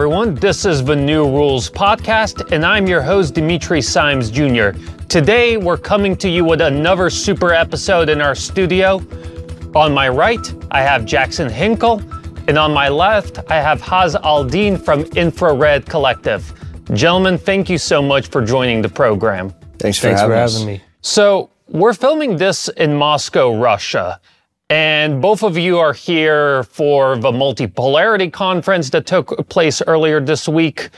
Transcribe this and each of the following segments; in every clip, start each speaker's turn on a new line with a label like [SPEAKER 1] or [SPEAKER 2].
[SPEAKER 1] everyone. This is the New Rules Podcast, and I'm your host, Dimitri Simes Jr. Today, we're coming to you with another super episode in our studio. On my right, I have Jackson Hinkle, and on my left, I have Haz Aldin from Infrared Collective. Gentlemen, thank you so much for joining the program.
[SPEAKER 2] Thanks for,
[SPEAKER 3] Thanks
[SPEAKER 2] having,
[SPEAKER 3] for having me.
[SPEAKER 1] So, we're filming this in Moscow, Russia. And both of you are here for the multipolarity conference that took place earlier this week.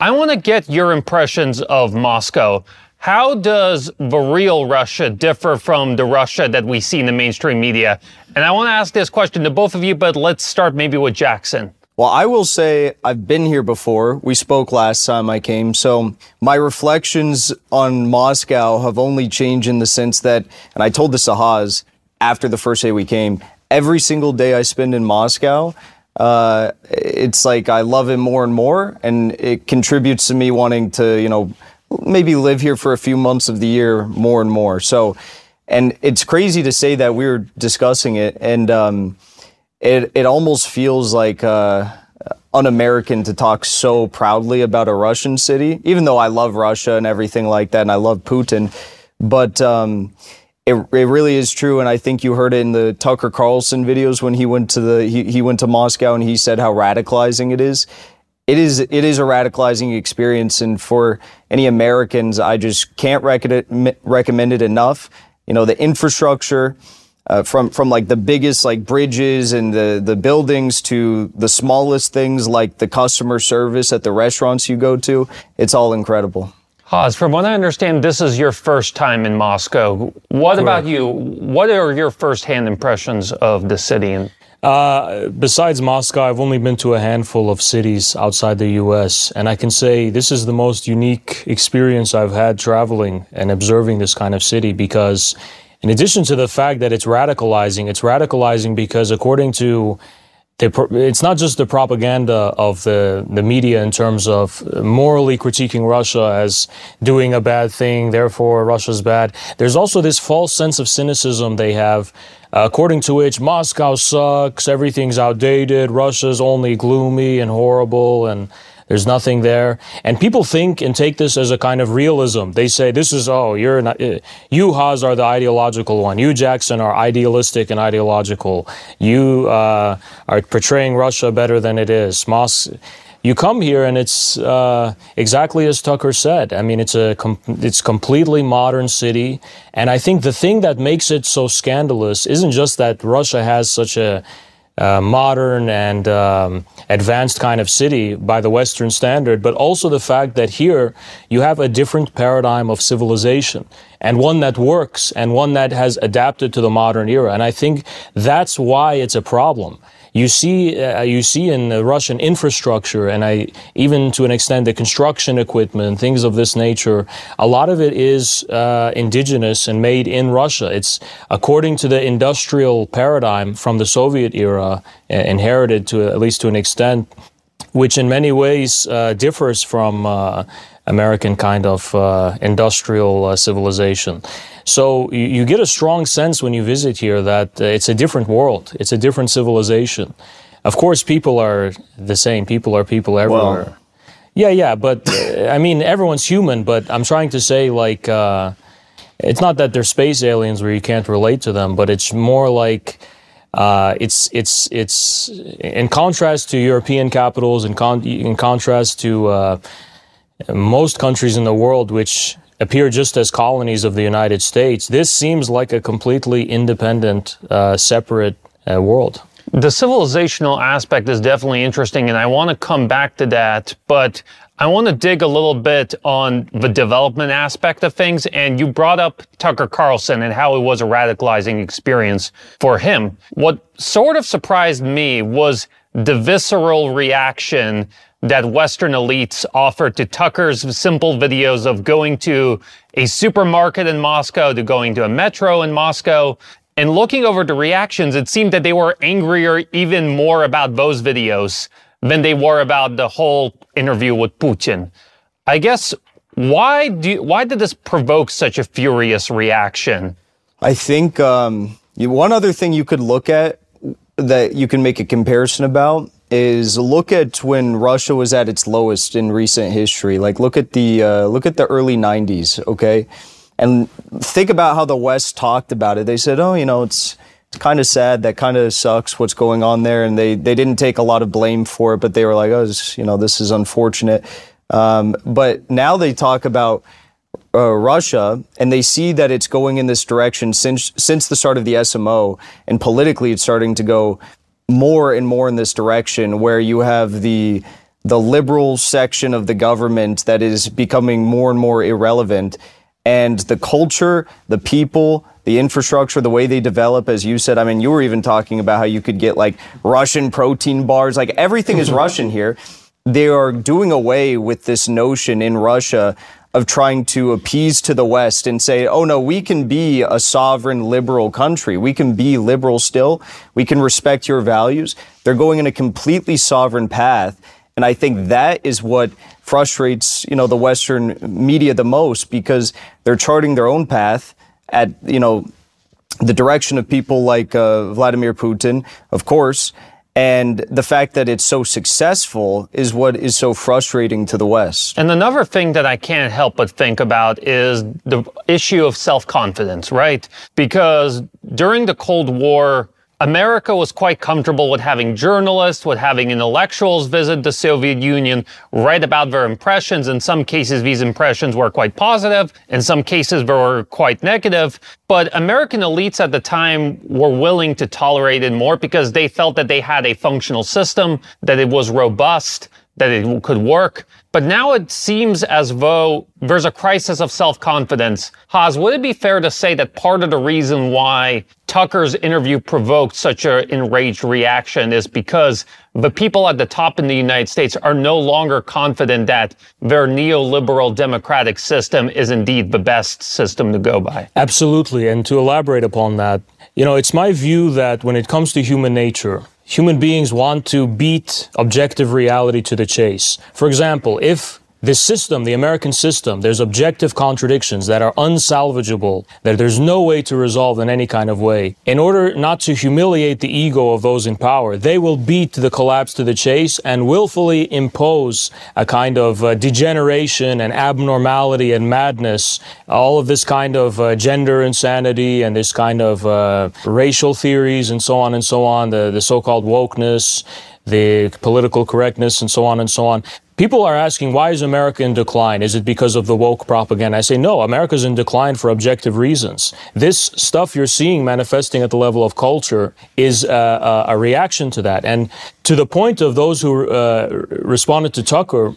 [SPEAKER 1] I want to get your impressions of Moscow. How does the real Russia differ from the Russia that we see in the mainstream media? And I want to ask this question to both of you, but let's start maybe with Jackson.
[SPEAKER 2] Well, I will say I've been here before. We spoke last time I came. So my reflections on Moscow have only changed in the sense that, and I told this to after the first day we came, every single day I spend in Moscow, uh, it's like I love it more and more. And it contributes to me wanting to, you know, maybe live here for a few months of the year more and more. So, and it's crazy to say that we were discussing it. And, um, it it almost feels like uh, un-American to talk so proudly about a Russian city, even though I love Russia and everything like that, and I love Putin. But um, it it really is true, and I think you heard it in the Tucker Carlson videos when he went to the he, he went to Moscow and he said how radicalizing it is. It is it is a radicalizing experience, and for any Americans, I just can't rec- recommend it enough. You know, the infrastructure uh, from from like the biggest like bridges and the the buildings to the smallest things like the customer service at the restaurants you go to. It's all incredible.
[SPEAKER 1] Haz, from what I understand, this is your first time in Moscow. What about you? What are your firsthand impressions of the city? And
[SPEAKER 3] Uh, besides Moscow, I've only been to a handful of cities outside the U.S., and I can say this is the most unique experience I've had traveling and observing this kind of city because, in addition to the fact that it's radicalizing, it's radicalizing because according to it's not just the propaganda of the, the media in terms of morally critiquing Russia as doing a bad thing, therefore Russia's bad. There's also this false sense of cynicism they have, according to which Moscow sucks, everything's outdated, Russia's only gloomy and horrible, and there's nothing there. And people think and take this as a kind of realism. They say, this is, oh, you're not, uh, you, Haz, are the ideological one. You, Jackson, are idealistic and ideological. You uh, are portraying Russia better than it is. Mos- you come here and it's uh, exactly as Tucker said. I mean, it's a com- it's completely modern city, and I think the thing that makes it so scandalous isn't just that Russia has such a uh, modern and um, advanced kind of city by the Western standard, but also the fact that here you have a different paradigm of civilization and one that works and one that has adapted to the modern era. And I think that's why it's a problem. You see, uh, you see in the Russian infrastructure, and I even to an extent the construction equipment, things of this nature. A lot of it is uh, indigenous and made in Russia. It's according to the industrial paradigm from the Soviet era, uh, inherited to at least to an extent, which in many ways uh, differs from uh, American kind of uh, industrial civilization. So you, you, get a strong sense when you visit here that uh, it's a different world, it's a different civilization. Of course, people are the same. People are people everywhere.
[SPEAKER 2] Well.
[SPEAKER 3] Yeah, yeah, but uh, I mean, everyone's human. But I'm trying to say, like, uh, it's not that they're space aliens where you can't relate to them, but it's more like. Uh, it's it's it's in contrast to European capitals, in, con- in contrast to uh, most countries in the world, which appear just as colonies of the United States. This seems like a completely independent, uh, separate uh, world.
[SPEAKER 1] The civilizational aspect is definitely interesting, and I want to come back to that, but I want to dig a little bit on the development aspect of things. And you brought up Tucker Carlson and how it was a radicalizing experience for him. What sort of surprised me was the visceral reaction that Western elites offered to Tucker's simple videos of going to a supermarket in Moscow, to going to a metro in Moscow. And looking over the reactions, it seemed that they were angrier even more about those videos than they were about the whole interview with Putin. I guess why do why did this provoke such a furious reaction?
[SPEAKER 2] I think um, one other thing you could look at that you can make a comparison about is look at when Russia was at its lowest in recent history. Like look at the uh, look at the early '90s, okay, and think about how the West talked about it. They said, "Oh, you know, it's." It's kind of sad. That kind of sucks. What's going on there? And they, they didn't take a lot of blame for it, but they were like, "Oh, this, you know, this is unfortunate." Um, but now they talk about uh, Russia, and they see that it's going in this direction since since the start of the SMO, and politically it's starting to go more and more in this direction, where you have the the liberal section of the government that is becoming more and more irrelevant, and the culture, the people, the infrastructure, the way they develop, as you said. I mean, you were even talking about how you could get like Russian protein bars, like everything is Russian here. They are doing away with this notion in Russia of trying to appease to the West and say, oh no, we can be a sovereign liberal country. We can be liberal still. We can respect your values. They're going in a completely sovereign path. And I think that is what frustrates, you know, the Western media the most because they're charting their own path at, you know, the direction of people like uh, Vladimir Putin, of course, and the fact that it's so successful is what is so frustrating to the West.
[SPEAKER 1] And another thing that I can't help but think about is the issue of self confidence, right? Because during the Cold War, America was quite comfortable with having journalists, with having intellectuals visit the Soviet Union, write about their impressions. In some cases, these impressions were quite positive. In some cases, they were quite negative. But American elites at the time were willing to tolerate it more because they felt that they had a functional system, that it was robust, that it could work. But now it seems as though there's a crisis of self confidence. Haz, would it be fair to say that part of the reason why Tucker's interview provoked such an enraged reaction is because the people at the top in the United States are no longer confident that their neoliberal democratic system is indeed the best system to go by?
[SPEAKER 3] Absolutely. And to elaborate upon that, you know, it's my view that when it comes to human nature, human beings want to beat objective reality to the chase. For example, if this system, the American system, there's objective contradictions that are unsalvageable, that there's no way to resolve in any kind of way. In order not to humiliate the ego of those in power, they will beat the collapse to the chase and willfully impose a kind of uh, degeneration and abnormality and madness, all of this kind of uh, gender insanity and this kind of uh, racial theories and so on and so on, the, the so-called wokeness, the political correctness and so on and so on. People are asking, why is America in decline? Is it because of the woke propaganda? I say, no, America's in decline for objective reasons. This stuff you're seeing manifesting at the level of culture is uh, a reaction to that. And to the point of those who uh, responded to Tucker,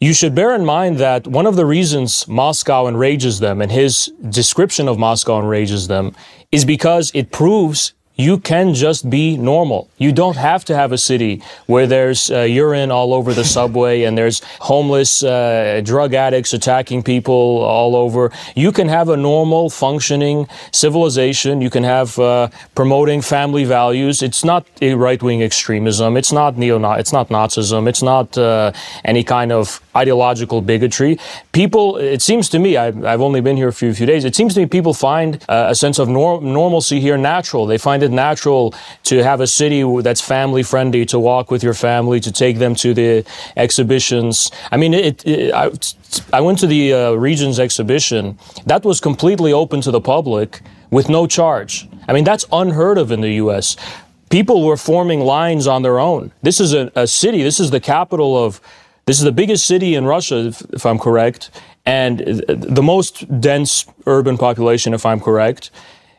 [SPEAKER 3] you should bear in mind that one of the reasons Moscow enrages them and his description of Moscow enrages them is because it proves you can just be normal. You don't have to have a city where there's uh, urine all over the subway and there's homeless uh, drug addicts attacking people all over. You can have a normal, functioning civilization. You can have uh, promoting family values. It's not a right-wing extremism. It's not neo. It's not Nazism. It's not uh, any kind of ideological bigotry. People, it seems to me, I've, I've only been here a few few days. It seems to me people find uh, a sense of nor- normalcy here natural. They find it natural to have a city that's family friendly, to walk with your family, to take them to the exhibitions. I mean, it, it I, I, went to the uh, Regions exhibition. That was completely open to the public with no charge. I mean, that's unheard of in the U.S. People were forming lines on their own. This is a, a city. This is the capital of. This is the biggest city in Russia, if, if I'm correct, and the most dense urban population, if I'm correct.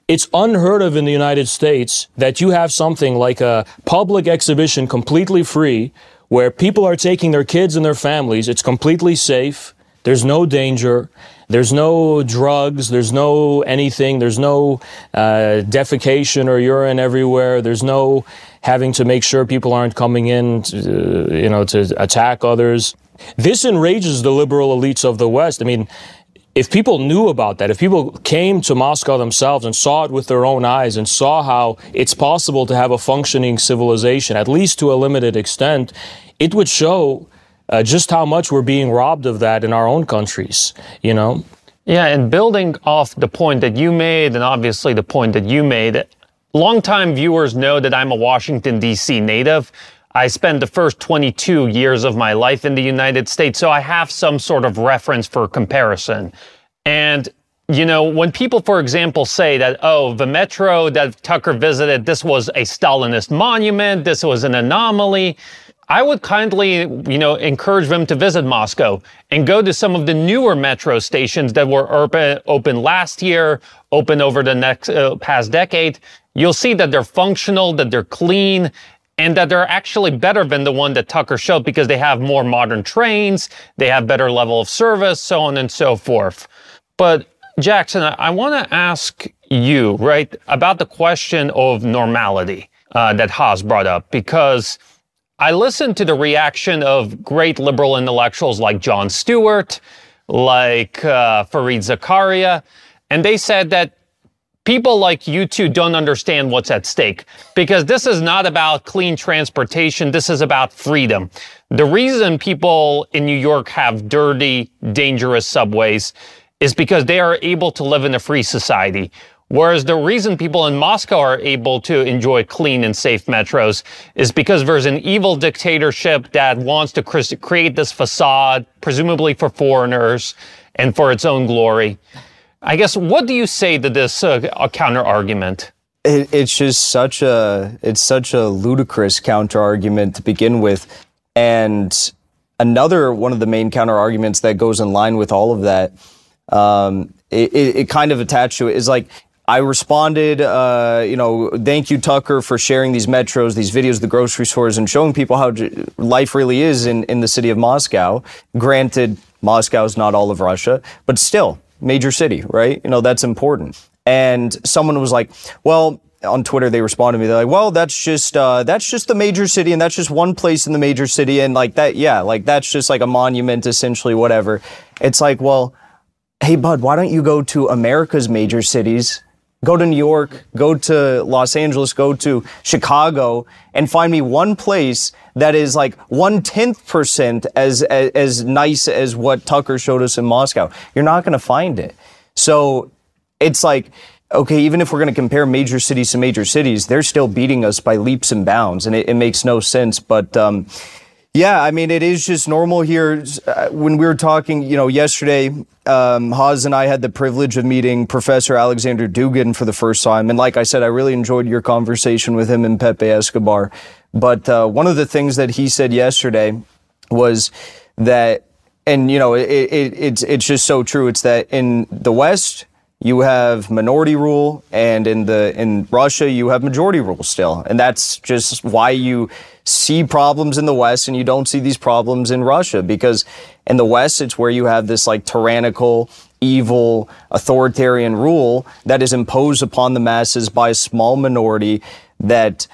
[SPEAKER 3] It's unheard of in the United States that you have something like a public exhibition completely free where people are taking their kids and their families. It's completely safe. There's no danger. There's no drugs. There's no anything. There's no uh, defecation or urine everywhere. There's no having to make sure people aren't coming in, to, you know, to attack others. This enrages the liberal elites of the West. I mean, if people knew about that, if people came to Moscow themselves and saw it with their own eyes and saw how it's possible to have a functioning civilization, at least to a limited extent, it would show uh, just how much we're being robbed of that in our own countries, you know?
[SPEAKER 1] Yeah, and building off the point that you made, and obviously the point that you made, longtime viewers know that I'm a Washington, D.C. native. I spent the first 22 years of my life in the United States, so I have some sort of reference for comparison. And you know, when people, for example, say that, oh, the metro that Tucker visited, this was a Stalinist monument, this was an anomaly, I would kindly, you know, encourage them to visit Moscow and go to some of the newer metro stations that were open, open last year, open over the next uh, past decade. You'll see that they're functional, that they're clean, and that they're actually better than the one that Tucker showed because they have more modern trains, they have better level of service, so on and so forth. But Jackson, I, I want to ask you, right, about the question of normality uh, that Haz brought up because I listened to the reaction of great liberal intellectuals like Jon Stewart, like uh, Fareed Zakaria, and they said that people like you two don't understand what's at stake because this is not about clean transportation. This is about freedom. The reason people in New York have dirty, dangerous subways is because they are able to live in a free society. Whereas the reason people in Moscow are able to enjoy clean and safe metros is because there's an evil dictatorship that wants to create this facade, presumably for foreigners and for its own glory. I guess what do you say to this uh, counter argument?
[SPEAKER 2] It, it's just such a it's such a ludicrous counter argument to begin with, and another one of the main counter arguments that goes in line with all of that. Um, it, it, kind of attached to it is like I responded, uh, you know, thank you, Tucker, for sharing these metros, these videos the grocery stores, and showing people how life really is in, in the city of Moscow. Granted, Moscow is not all of Russia, but still, major city, right? You know, that's important. And someone was like, well, on Twitter they responded to me. They're like, "Well, that's just uh, that's just the major city, and that's just one place in the major city, and like that, yeah, like that's just like a monument, essentially, whatever." It's like, well, hey, bud, why don't you go to America's major cities go to New York, go to Los Angeles, go to Chicago, and find me one place that is like one tenth percent as, as as nice as what Tucker showed us in Moscow. You're not going to find it. So it's like. Okay, even if we're going to compare major cities to major cities, they're still beating us by leaps and bounds, and it, it makes no sense. But um, yeah, I mean, it is just normal here. Uh, when we were talking, you know, yesterday, um, Haz and I had the privilege of meeting Professor Alexander Dugin for the first time. And like I said, I really enjoyed your conversation with him and Pepe Escobar. But uh, one of the things that he said yesterday was that, and, you know, it, it, it's, it's just so true. It's that in the West, you have minority rule and in the in Russia you have majority rule still. And that's just why you see problems in the West and you don't see these problems in Russia because in the West it's where you have this like tyrannical evil authoritarian rule that is imposed upon the masses by a small minority that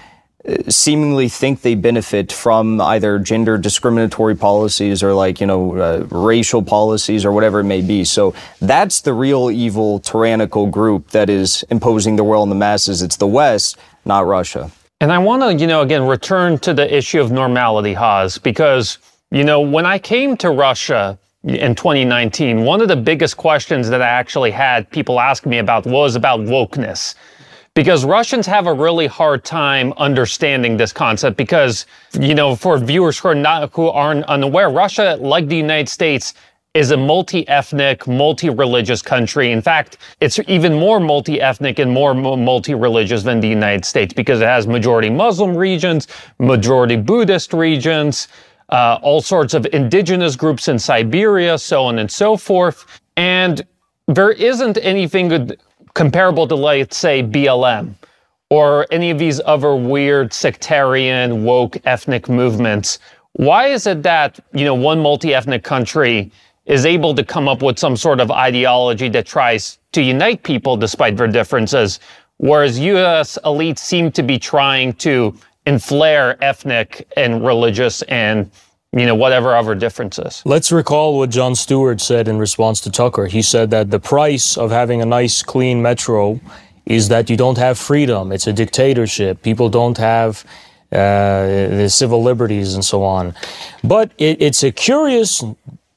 [SPEAKER 2] seemingly think they benefit from either gender discriminatory policies or like you know uh, racial policies or whatever it may be. So that's the real evil tyrannical group that is imposing the will on the masses. It's the west not russia.
[SPEAKER 1] And i want to you know again return to the issue of normality Haz because you know when i came to russia in 2019 one of the biggest questions that i actually had people ask me about was about wokeness because Russians have a really hard time understanding this concept because, you know, for viewers who are not, who aren't unaware, Russia, like the United States, is a multi-ethnic, multi-religious country. In fact, it's even more multi-ethnic and more multi-religious than the United States because it has majority Muslim regions, majority Buddhist regions, uh, all sorts of indigenous groups in Siberia, so on and so forth. And there isn't anything comparable to, let's say, BLM or any of these other weird sectarian, woke ethnic movements. Why is it that, you know, one multi-ethnic country is able to come up with some sort of ideology that tries to unite people despite their differences, whereas US elites seem to be trying to inflare ethnic and religious and you know, whatever other differences.
[SPEAKER 3] Let's recall what Jon Stewart said in response to Tucker. He said that the price of having a nice, clean metro is that you don't have freedom. It's a dictatorship. People don't have uh, the civil liberties and so on. But it, it's a curious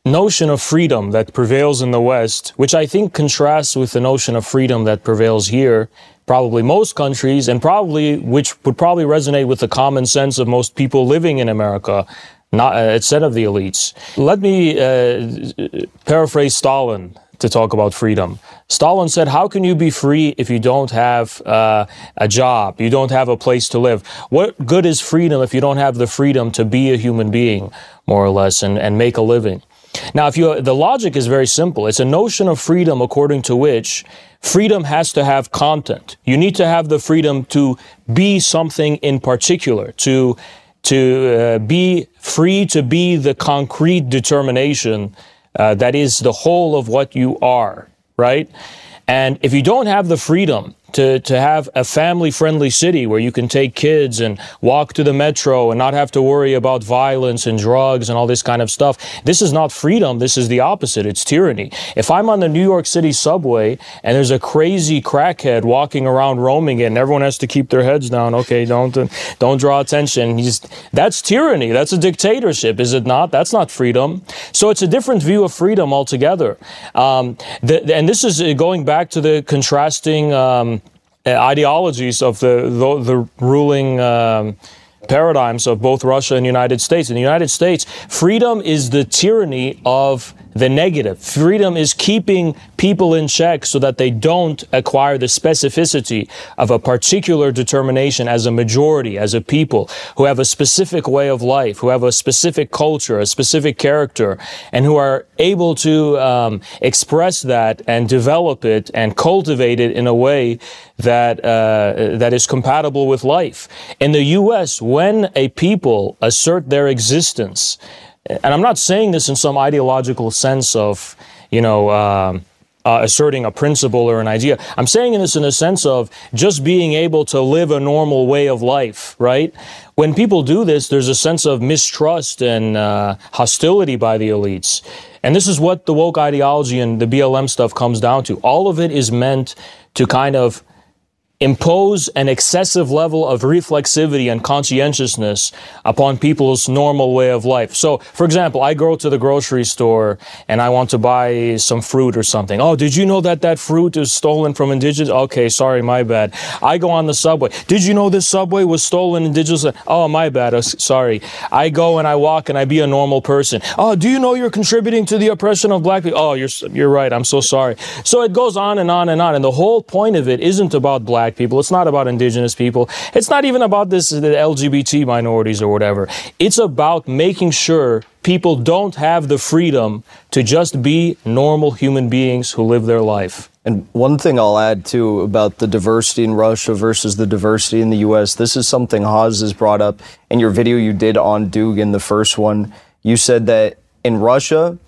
[SPEAKER 3] notion of freedom that prevails in the West, which I think contrasts with the notion of freedom that prevails here probably most countries, and probably which would probably resonate with the common sense of most people living in America, not uh, instead of the elites. Let me uh, paraphrase Stalin to talk about freedom. Stalin said, How can you be free if you don't have uh, a job? You don't have a place to live? What good is freedom if you don't have the freedom to be a human being, more or less, and, and make a living? Now, if you, the logic is very simple. It's a notion of freedom according to which freedom has to have content. You need to have the freedom to be something in particular, to, to uh, be free to be the concrete determination uh, that is the whole of what you are, right? And if you don't have the freedom to, to have a family friendly city where you can take kids and walk to the metro and not have to worry about violence and drugs and all this kind of stuff. This is not freedom. This is the opposite. It's tyranny. If I'm on the New York City subway and there's a crazy crackhead walking around roaming it and everyone has to keep their heads down. Okay. Don't, don't draw attention. He's, that's tyranny. That's a dictatorship. Is it not? That's not freedom. So it's a different view of freedom altogether. Um, the, and this is going back to the contrasting, um, ideologies of the the, the ruling um, paradigms of both Russia and the United States. In the United States, freedom is the tyranny of the negative. Freedom is keeping people in check so that they don't acquire the specificity of a particular determination as a majority, as a people who have a specific way of life, who have a specific culture, a specific character, and who are able to um, express that and develop it and cultivate it in a way that uh, that is compatible with life. In the U.S., when a people assert their existence and I'm not saying this in some ideological sense of, you know, um, uh, asserting a principle or an idea. I'm saying this in the sense of just being able to live a normal way of life, right? When people do this, there's a sense of mistrust and uh, hostility by the elites. And this is what the woke ideology and the BLM stuff comes down to. All of it is meant to kind of impose an excessive level of reflexivity and conscientiousness upon people's normal way of life. So, for example, I go to the grocery store and I want to buy some fruit or something. Oh, did you know that that fruit is stolen from indigenous? Okay, sorry, my bad. I go on the subway. Did you know this subway was stolen indigenous? Oh, my bad. Oh, sorry. I go and I walk and I be a normal person. Oh, do you know you're contributing to the oppression of black people? Oh, you're you're right. I'm so sorry. So it goes on and on and on. And the whole point of it isn't about black black people. It's not about indigenous people. It's not even about this the LGBT minorities or whatever. It's about making sure people don't have the freedom to just be normal human beings who live their life.
[SPEAKER 2] And one thing I'll add too about the diversity in Russia versus the diversity in the US, this is something Haz has brought up in your video you did on Dugin, the first one. You said that in Russia,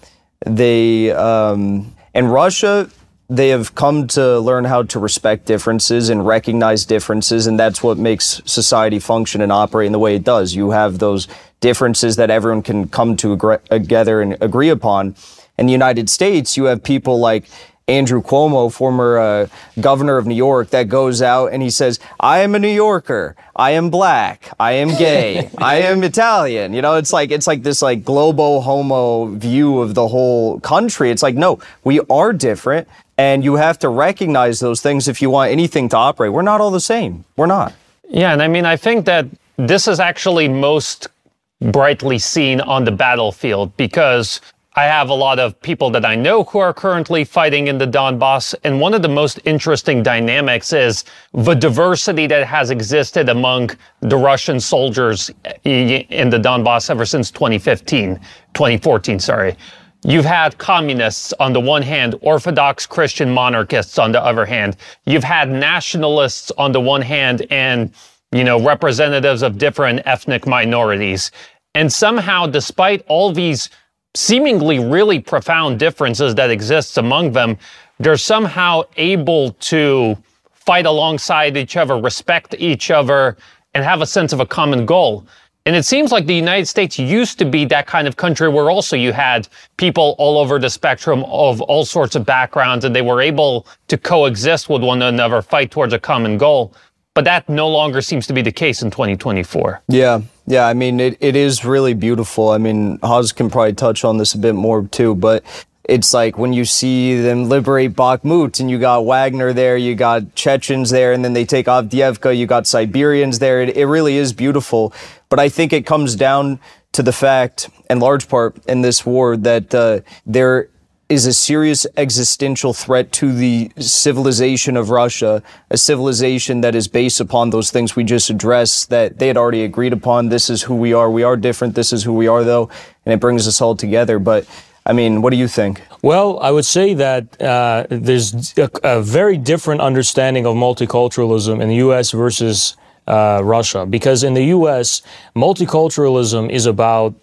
[SPEAKER 2] they, um, in Russia, they have come to learn how to respect differences and recognize differences, and that's what makes society function and operate in the way it does. You have those differences that everyone can come to agree, together and agree upon. In the United States, you have people like Andrew Cuomo, former uh, governor of New York, that goes out and he says, I am a New Yorker. I am black. I am gay. I am Italian. You know, it's like, it's like this like globo homo view of the whole country. It's like, no, we are different. And you have to recognize those things if you want anything to operate. We're not all the same. We're not.
[SPEAKER 1] Yeah. And I mean, I think that this is actually most brightly seen on the battlefield because I have a lot of people that I know who are currently fighting in the Donbass. And one of the most interesting dynamics is the diversity that has existed among the Russian soldiers in the Donbass ever since 2015, 2014, sorry. You've had communists on the one hand, Orthodox Christian monarchists on the other hand. You've had nationalists on the one hand and, you know, representatives of different ethnic minorities. And somehow, despite all these seemingly really profound differences that exist among them, they're somehow able to fight alongside each other, respect each other, and have a sense of a common goal. And it seems like the United States used to be that kind of country where also you had people all over the spectrum of all sorts of backgrounds and they were able to coexist with one another, fight towards a common goal. But that no longer seems to be the case in 2024.
[SPEAKER 2] Yeah. Yeah. I mean, it, it is really beautiful. I mean, Haz can probably touch on this a bit more too, but it's like when you see them liberate Bakhmut and you got Wagner there, you got Chechens there, and then they take Avdiivka, you got Siberians there. It, it really is beautiful. But I think it comes down to the fact, in large part, in this war, that uh, there is a serious existential threat to the civilization of Russia, a civilization that is based upon those things we just addressed that they had already agreed upon. This is who we are. We are different. This is who we are, though. And it brings us all together. But I mean, what do you think?
[SPEAKER 3] Well, I would say that uh, there's a, a, very different understanding of multiculturalism in the U.S. versus uh, Russia, because in the U.S., multiculturalism is about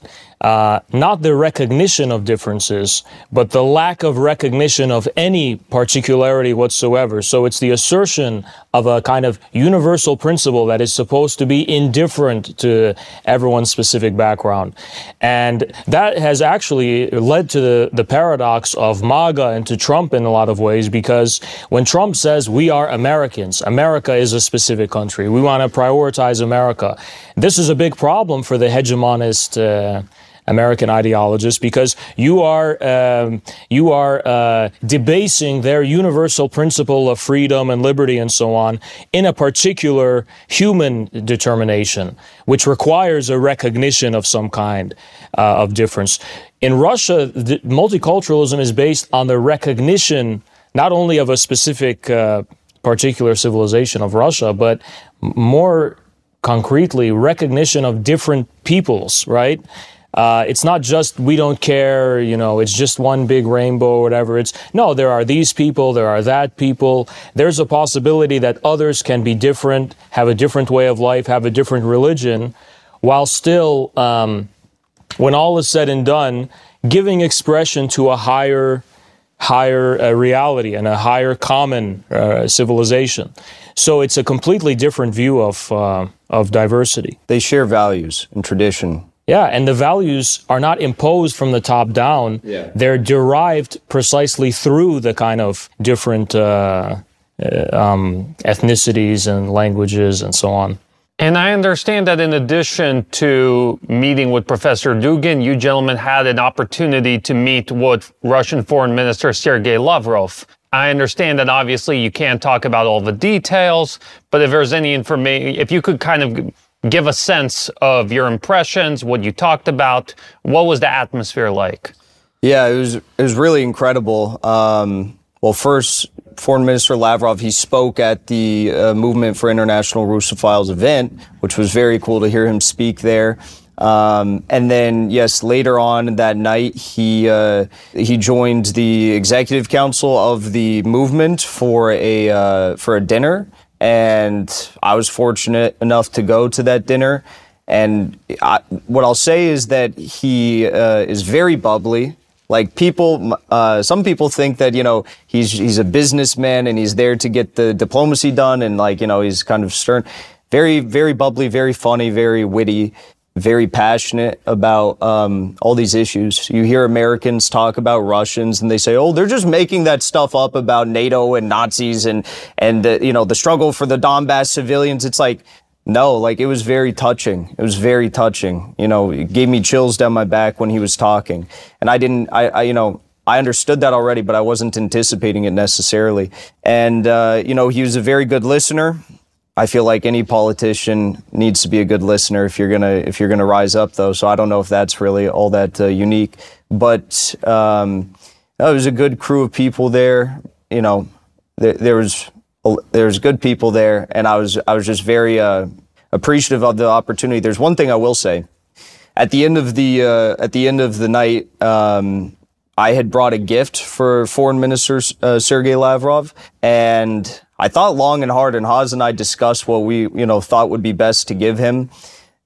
[SPEAKER 3] uh, not the recognition of differences, but the lack of recognition of any particularity whatsoever. So it's the assertion of a kind of universal principle that is supposed to be indifferent to everyone's specific background. And that has actually led to the, the paradox of MAGA and to Trump in a lot of ways, because when Trump says we are Americans, America is a specific country, we want to prioritize America, this is a big problem for the hegemonist. Uh, American ideologists because you are um, you are uh, debasing their universal principle of freedom and liberty and so on in a particular human determination, which requires a recognition of some kind uh, of difference. In Russia, multiculturalism is based on the recognition not only of a specific uh, particular civilization of Russia, but more concretely recognition of different peoples, right? Uh, it's not just we don't care, you know, it's just one big rainbow or whatever. It's no, there are these people, there are that people. There's a possibility that others can be different, have a different way of life, have a different religion, while still, um, when all is said and done, giving expression to a higher higher uh, reality and a higher common uh, civilization. So it's a completely different view of uh, of diversity.
[SPEAKER 2] They share values and tradition
[SPEAKER 3] yeah, and the values are not imposed from the top down. Yeah. They're derived precisely through the kind of different uh, uh, um, ethnicities and languages and so on.
[SPEAKER 1] And I understand that in addition to meeting with Professor Dugin, you gentlemen had an opportunity to meet with Russian Foreign Minister Sergei Lavrov. I understand that obviously you can't talk about all the details, but if there's any information, if you could kind of give a sense of your impressions, what you talked about. What was the atmosphere like?
[SPEAKER 2] Yeah, it was it was really incredible. Um, well, first, Foreign Minister Lavrov he spoke at the uh, Movement for International Russophiles event, which was very cool to hear him speak there. Um, and then, yes, later on that night, he uh, he joined the executive council of the movement for a uh, for a dinner and I was fortunate enough to go to that dinner. And I, what I'll say is that he uh, is very bubbly. Like people, uh, some people think that you know he's he's a businessman and he's there to get the diplomacy done, and like you know he's kind of stern. Very very bubbly, very funny, very witty very passionate about um, all these issues. You hear Americans talk about Russians, and they say, "Oh, they're just making that stuff up about NATO and Nazis and and the, you know the struggle for the Donbass civilians." It's like, no, like it was very touching. It was very touching. You know, it gave me chills down my back when he was talking, and I didn't. I, I you know. I understood that already, but I wasn't anticipating it necessarily. And, uh, you know, he was a very good listener. I feel like any politician needs to be a good listener if you're gonna if you're gonna rise up, though. So I don't know if that's really all that uh, unique, but um, there was a good crew of people there. You know, there, there was there was good people there, and I was I was just very uh, appreciative of the opportunity. There's one thing I will say: at the end of the uh, at the end of the night. Um, I had brought a gift for Foreign Minister uh, Sergei Lavrov, and I thought long and hard, and Haz and I discussed what we, you know, thought would be best to give him.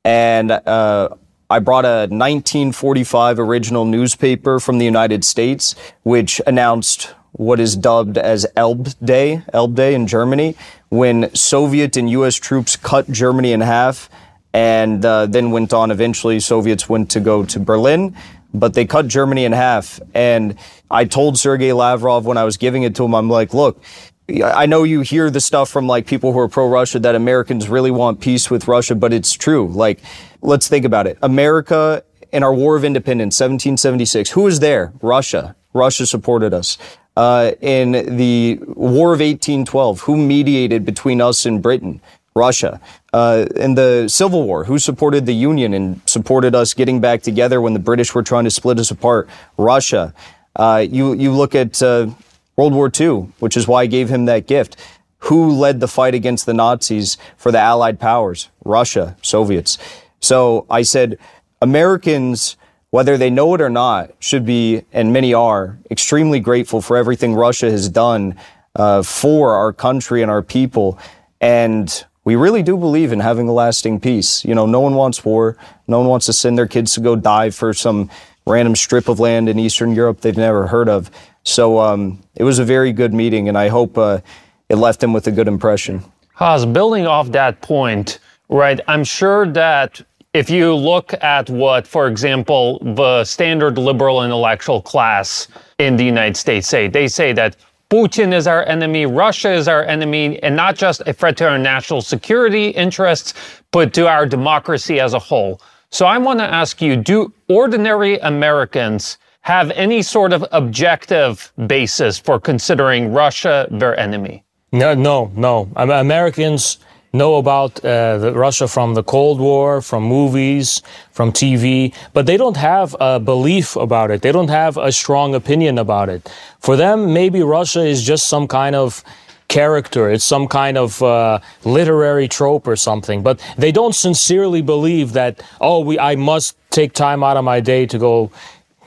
[SPEAKER 2] And uh, I brought a 1945 original newspaper from the United States, which announced what is dubbed as Elbe Day, Elbe Day in Germany, when Soviet and U.S. troops cut Germany in half, and uh, then went on. Eventually, Soviets went to go to Berlin, but they cut Germany in half. And I told Sergei Lavrov when I was giving it to him, I'm like, look, I know you hear the stuff from like people who are pro Russia that Americans really want peace with Russia, but it's true. Like, let's think about it. America in our War of Independence, 1776, who was there? Russia. Russia supported us. Uh, in the War of 1812, who mediated between us and Britain? Russia. Uh, in the Civil War, who supported the Union and supported us getting back together when the British were trying to split us apart? Russia. Uh, you you look at uh, World War II, which is why I gave him that gift. Who led the fight against the Nazis for the Allied powers? Russia, Soviets. So I said, Americans, whether they know it or not, should be, and many are, extremely grateful for everything Russia has done uh, for our country and our people. And we really do believe in having a lasting peace. You know, no one wants war. No one wants to send their kids to go die for some random strip of land in Eastern Europe they've never heard of. So um, it was a very good meeting, and I hope uh, it left them with a good impression.
[SPEAKER 1] Haz, building off that point, right? I'm sure that if you look at what, for example, the standard liberal intellectual class in the United States say, they say that Putin is our enemy, Russia is our enemy, and not just a threat to our national security interests, but to our democracy as a whole. So I want to ask you do ordinary Americans have any sort of objective basis for considering Russia their enemy?
[SPEAKER 3] No, no, no. Americans know about uh, Russia from the Cold War, from movies, from TV, but they don't have a belief about it. They don't have a strong opinion about it. For them, maybe Russia is just some kind of character. It's some kind of uh, literary trope or something. But they don't sincerely believe that, oh, we, I must take time out of my day to go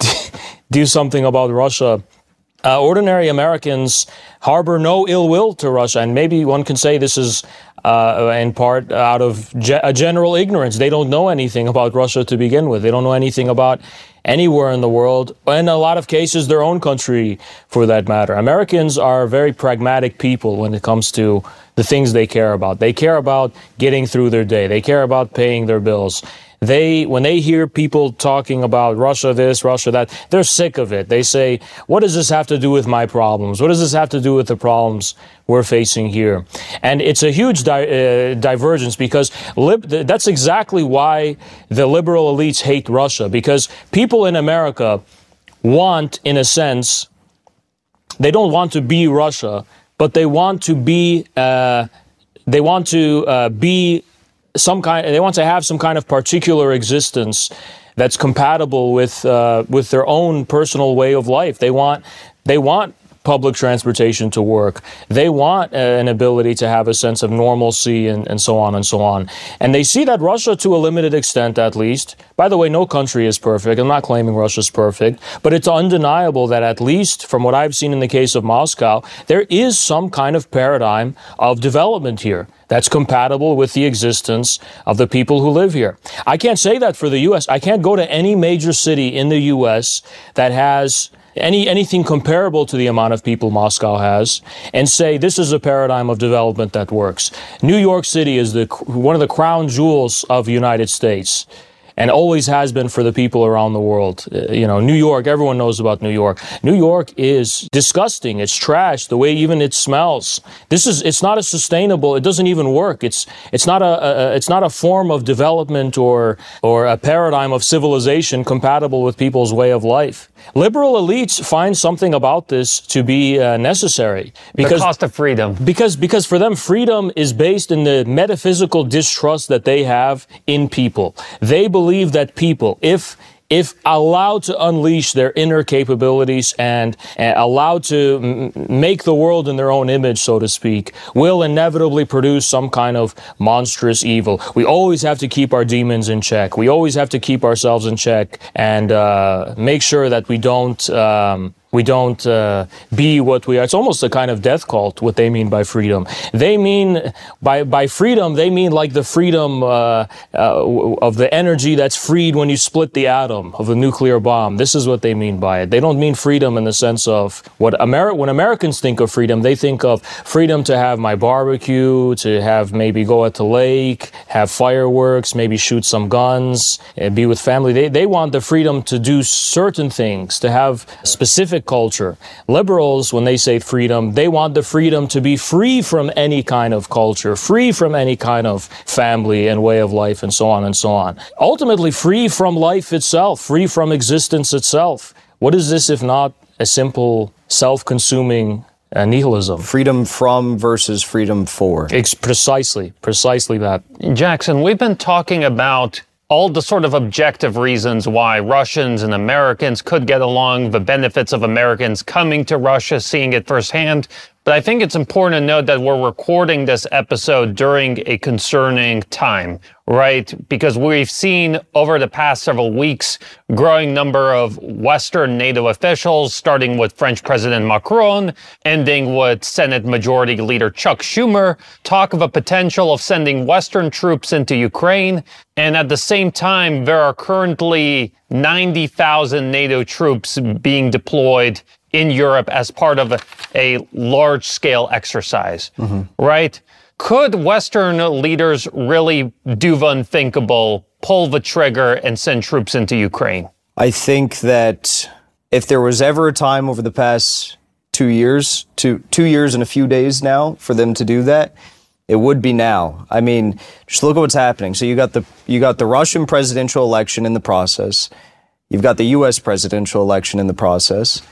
[SPEAKER 3] do something about Russia. Uh, ordinary Americans harbor no ill will to Russia, and maybe one can say this is uh, in part out of ge- a general ignorance. They don't know anything about Russia to begin with. They don't know anything about anywhere in the world, in a lot of cases, their own country for that matter. Americans are very pragmatic people when it comes to the things they care about. They care about getting through their day, they care about paying their bills they when they hear people talking about Russia this, Russia that, they're sick of it. They say, "What does this have to do with my problems? What does this have to do with the problems we're facing here?" And it's a huge di- uh, divergence because lib- that's exactly why the liberal elites hate Russia because people in America want, in a sense, they don't want to be Russia, but they want to be. Uh, they want to uh, be some kind they want to have some kind of particular existence that's compatible with uh, with their own personal way of life. They want they want public transportation to work. They want uh, an ability to have a sense of normalcy and, and so on and so on. And they see that Russia, to a limited extent at least, by the way, no country is perfect. I'm not claiming Russia's perfect, but it's undeniable that at least from what I've seen in the case of Moscow, there is some kind of paradigm of development here that's compatible with the existence of the people who live here. I can't say that for the U.S. I can't go to any major city in the U.S. that has any anything comparable to the amount of people Moscow has and say this is a paradigm of development that works. New York City is the one of the crown jewels of the United States and always has been for the people around the world. Uh, you know, New York, everyone knows about New York. New York is disgusting. It's trash. The way even it smells. This is it's not a sustainable. It doesn't even work. It's it's not a, a it's not a form of development or or a paradigm of civilization compatible with people's way of life. Liberal elites find something about this to be uh, necessary
[SPEAKER 1] because the cost of freedom.
[SPEAKER 3] Because because for them freedom is based in the metaphysical distrust that they have in people. They believe believe that people, if if allowed to unleash their inner capabilities and uh, allowed to m- make the world in their own image, so to speak, will inevitably produce some kind of monstrous evil. We always have to keep our demons in check. We always have to keep ourselves in check and uh, make sure that we don't. Um, we don't uh, be what we are. It's almost a kind of death cult, what they mean by freedom. They mean, by, by freedom, they mean like the freedom uh, uh, of the energy that's freed when you split the atom of a nuclear bomb. This is what they mean by it. They don't mean freedom in the sense of what Ameri- when Americans think of freedom, they think of freedom to have my barbecue, to have maybe go at the lake, have fireworks, maybe shoot some guns, and be with family. They, they want the freedom to do certain things, to have specific culture. Liberals, when they say freedom, they want the freedom to be free from any kind of culture, free from any kind of family and way of life, and so on and so on. Ultimately, free from life itself, free from existence itself. What is this if not a simple self consuming uh, nihilism.
[SPEAKER 2] Freedom from versus freedom for.
[SPEAKER 3] It's precisely, precisely that.
[SPEAKER 1] Jackson, we've been talking about all the sort of objective reasons why Russians and Americans could get along, the benefits of Americans coming to Russia, seeing it firsthand. But I think it's important to note that we're recording this episode during a concerning time, right? Because we've seen over the past several weeks growing number of Western NATO officials, starting with French President Macron, ending with Senate Majority Leader Chuck Schumer, talk of a potential of sending Western troops into Ukraine. And at the same time, there are currently 90,000 NATO troops being deployed in Europe as part of a, a large scale exercise, mm-hmm. right? Could Western leaders really do the unthinkable, pull the trigger, and send troops into Ukraine?
[SPEAKER 2] I think that if there was ever a time over the past two years, two, two years and a few days now for them to do that, it would be now. I mean, just look at what's happening. So you got the you got the Russian presidential election in the process. You've got the U.S. presidential election in the process.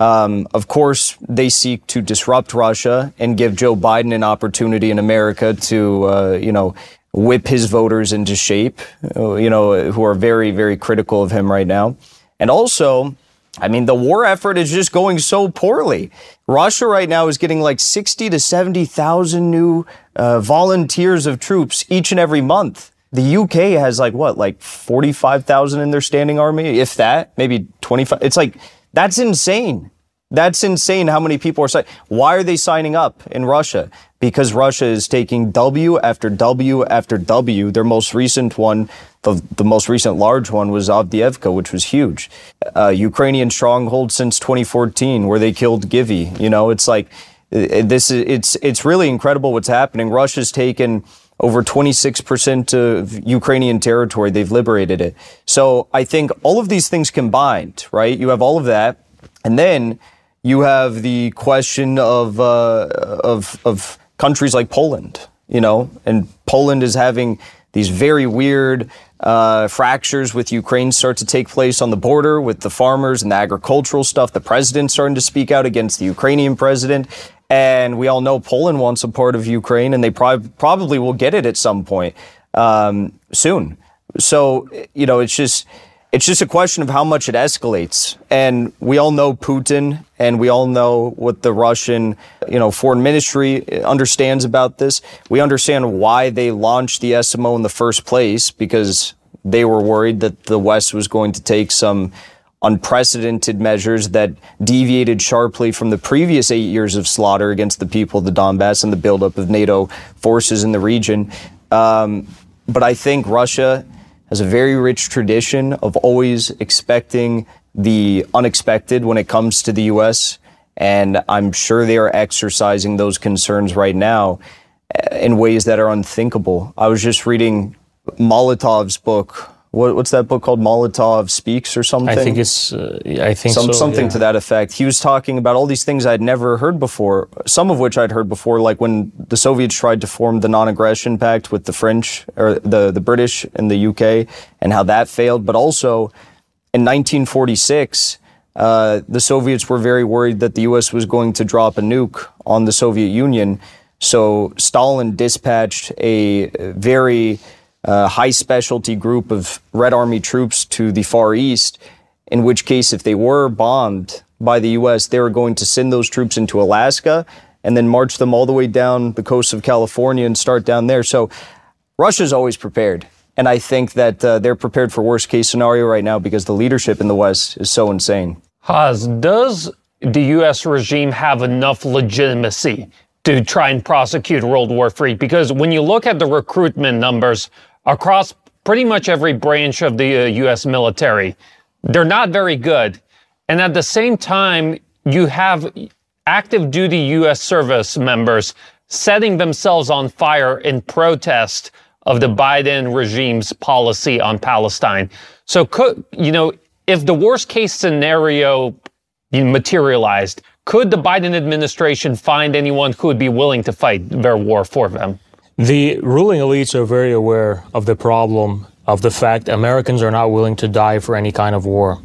[SPEAKER 2] Um, of course, they seek to disrupt Russia and give Joe Biden an opportunity in America to, uh, you know, whip his voters into shape, uh, you know, who are very, very critical of him right now. And also, I mean, the war effort is just going so poorly. Russia right now is getting like 60 to 70,000 new uh, volunteers of troops each and every month. The UK has like what, like 45,000 in their standing army, if that, maybe 25. It's like, that's insane. That's insane how many people are signing. Why are they signing up in Russia? Because Russia is taking W after W after W. Their most recent one, the, the most recent large one was Avdiivka, which was huge. Uh, Ukrainian stronghold since 2014, where they killed Givi. You know, it's like this is it's it's really incredible what's happening. Russia's taken over 26% of Ukrainian territory. They've liberated it. So I think all of these things combined, right? You have all of that. And then you have the question of, uh, of, of countries like Poland, you know, and Poland is having these very weird uh, fractures with Ukraine start to take place on the border with the farmers and the agricultural stuff. The president starting to speak out against the Ukrainian president. And we all know Poland wants a part of Ukraine, and they prob- probably will get it at some point um, soon. So you know, it's just it's just a question of how much it escalates. And we all know Putin, and we all know what the Russian, you know, foreign ministry understands about this. We understand why they launched the SMO in the first place because they were worried that the West was going to take some unprecedented measures that deviated sharply from the previous eight years of slaughter against the people of the Donbass and the buildup of NATO forces in the region. Um, but I think Russia has a very rich tradition of always expecting the unexpected when it comes to the U.S. And I'm sure they are exercising those concerns right now uh, in ways that are unthinkable. I was just reading Molotov's book what, what's that book called? Molotov Speaks or something?
[SPEAKER 3] I think it's, uh, I think
[SPEAKER 2] some,
[SPEAKER 3] so,
[SPEAKER 2] something
[SPEAKER 3] yeah.
[SPEAKER 2] to that effect. He was talking about all these things I'd never heard before, some of which I'd heard before, like when the Soviets tried to form the non-aggression pact with the French or the, the British and the UK and how that failed. But also in 1946, uh, the Soviets were very worried that the U.S. was going to drop a nuke on the Soviet Union. So Stalin dispatched a very uh, high specialty group of Red Army troops to the Far East, in which case, if they were bombed by the U.S., they were going to send those troops into Alaska and then march them all the way down the coast of California and start down there. So Russia's always prepared. And I think that uh, they're prepared for worst case scenario right now because the leadership in the West is so insane.
[SPEAKER 1] Haz, does the U.S. regime have enough legitimacy to try and prosecute World War III? Because when you look at the recruitment numbers across pretty much every branch of the uh, U.S. military. They're not very good. And at the same time, you have active duty U.S. service members setting themselves on fire in protest of the Biden regime's policy on Palestine. So, could, you know, if the worst case scenario materialized, could the Biden administration find anyone who would be willing to fight their war for them?
[SPEAKER 3] The ruling elites are very aware of the problem of the fact Americans are not willing to die for any kind of war.